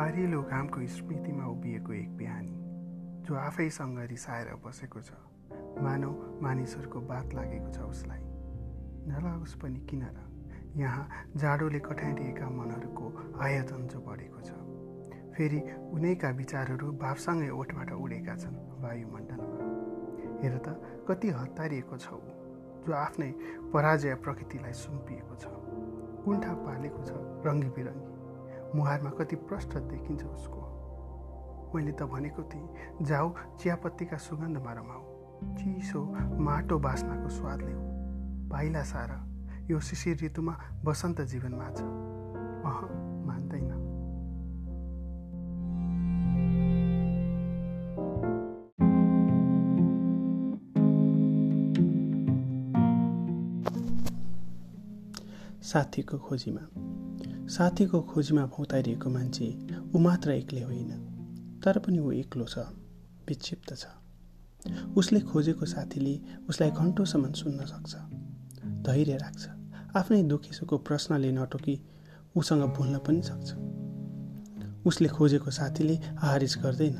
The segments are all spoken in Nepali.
बारिलो घामको स्मृतिमा उभिएको एक बिहानी जो आफैसँग रिसाएर बसेको छ। मानव मानिसहरूको बात लागेको छ उसलाई। नलागोस् पनि किन र यहाँ जाडोले कठाइदिएका मनहरूको आयतन जो बढेको छ। फेरि उनैका विचारहरू भावसँगै ओठबाट उडेका छन् वायुमण्डलमा। हेर त कति हतारिएको छ ऊ जो आफ्नै पराजय प्रकृतिलाई सुम्पिएको छ। कुण्ठा पालेको छ रङ्गी बिरङ्गी मुहारमा कति प्रष्ट देखिन्छ उसको। मैले त भनेको थिएँ जाऊ चियापत्तीका सुगन्धमा रमाऊ। चिसो माटो बास्नाको स्वाद ल्याऊ पाइला सारा यो शिशिर ऋतुमा बसन्त जीवनमा छ। अह मान्दैन। साथीको खोजीमा साथीको खोजीमा भौताइरहेको मान्छे ऊ मात्र एक्लै होइन तर पनि ऊ एक्लो छ विक्षिप्त छ। उसले खोजेको साथीले उसलाई घन्टोसम्म सुन्न सक्छ धैर्य राख्छ आफ्नै दुःखी सुखको प्रश्नले नटोकी उसँग भुल्न पनि सक्छ। उसले खोजेको साथीले आहारिज गर्दैन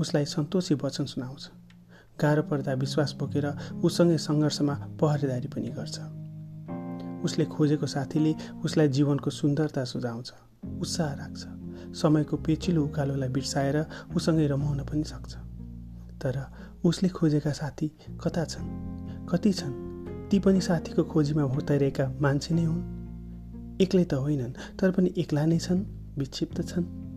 उसलाई सन्तोषी वचन सुनाउँछ गाह्रो पर्दा विश्वास बोकेर उसँगै सङ्घर्षमा पहरेदारी पनि गर्छ। उसले खोजेको साथीले उसलाई जीवनको सुन्दरता सुझाउँछ उत्साह राख्छ समयको पेचिलो उकालोलाई बिर्साएर उसँगै रमाउन पनि सक्छ। तर उसले खोजेका साथी कता छन्? कति छन्? ती पनि साथीको खोजीमा भोताइरहेका मान्छे नै हुन्? एक्लै त होइनन् तर पनि एक्ला नै छन् विक्षिप्त छन्।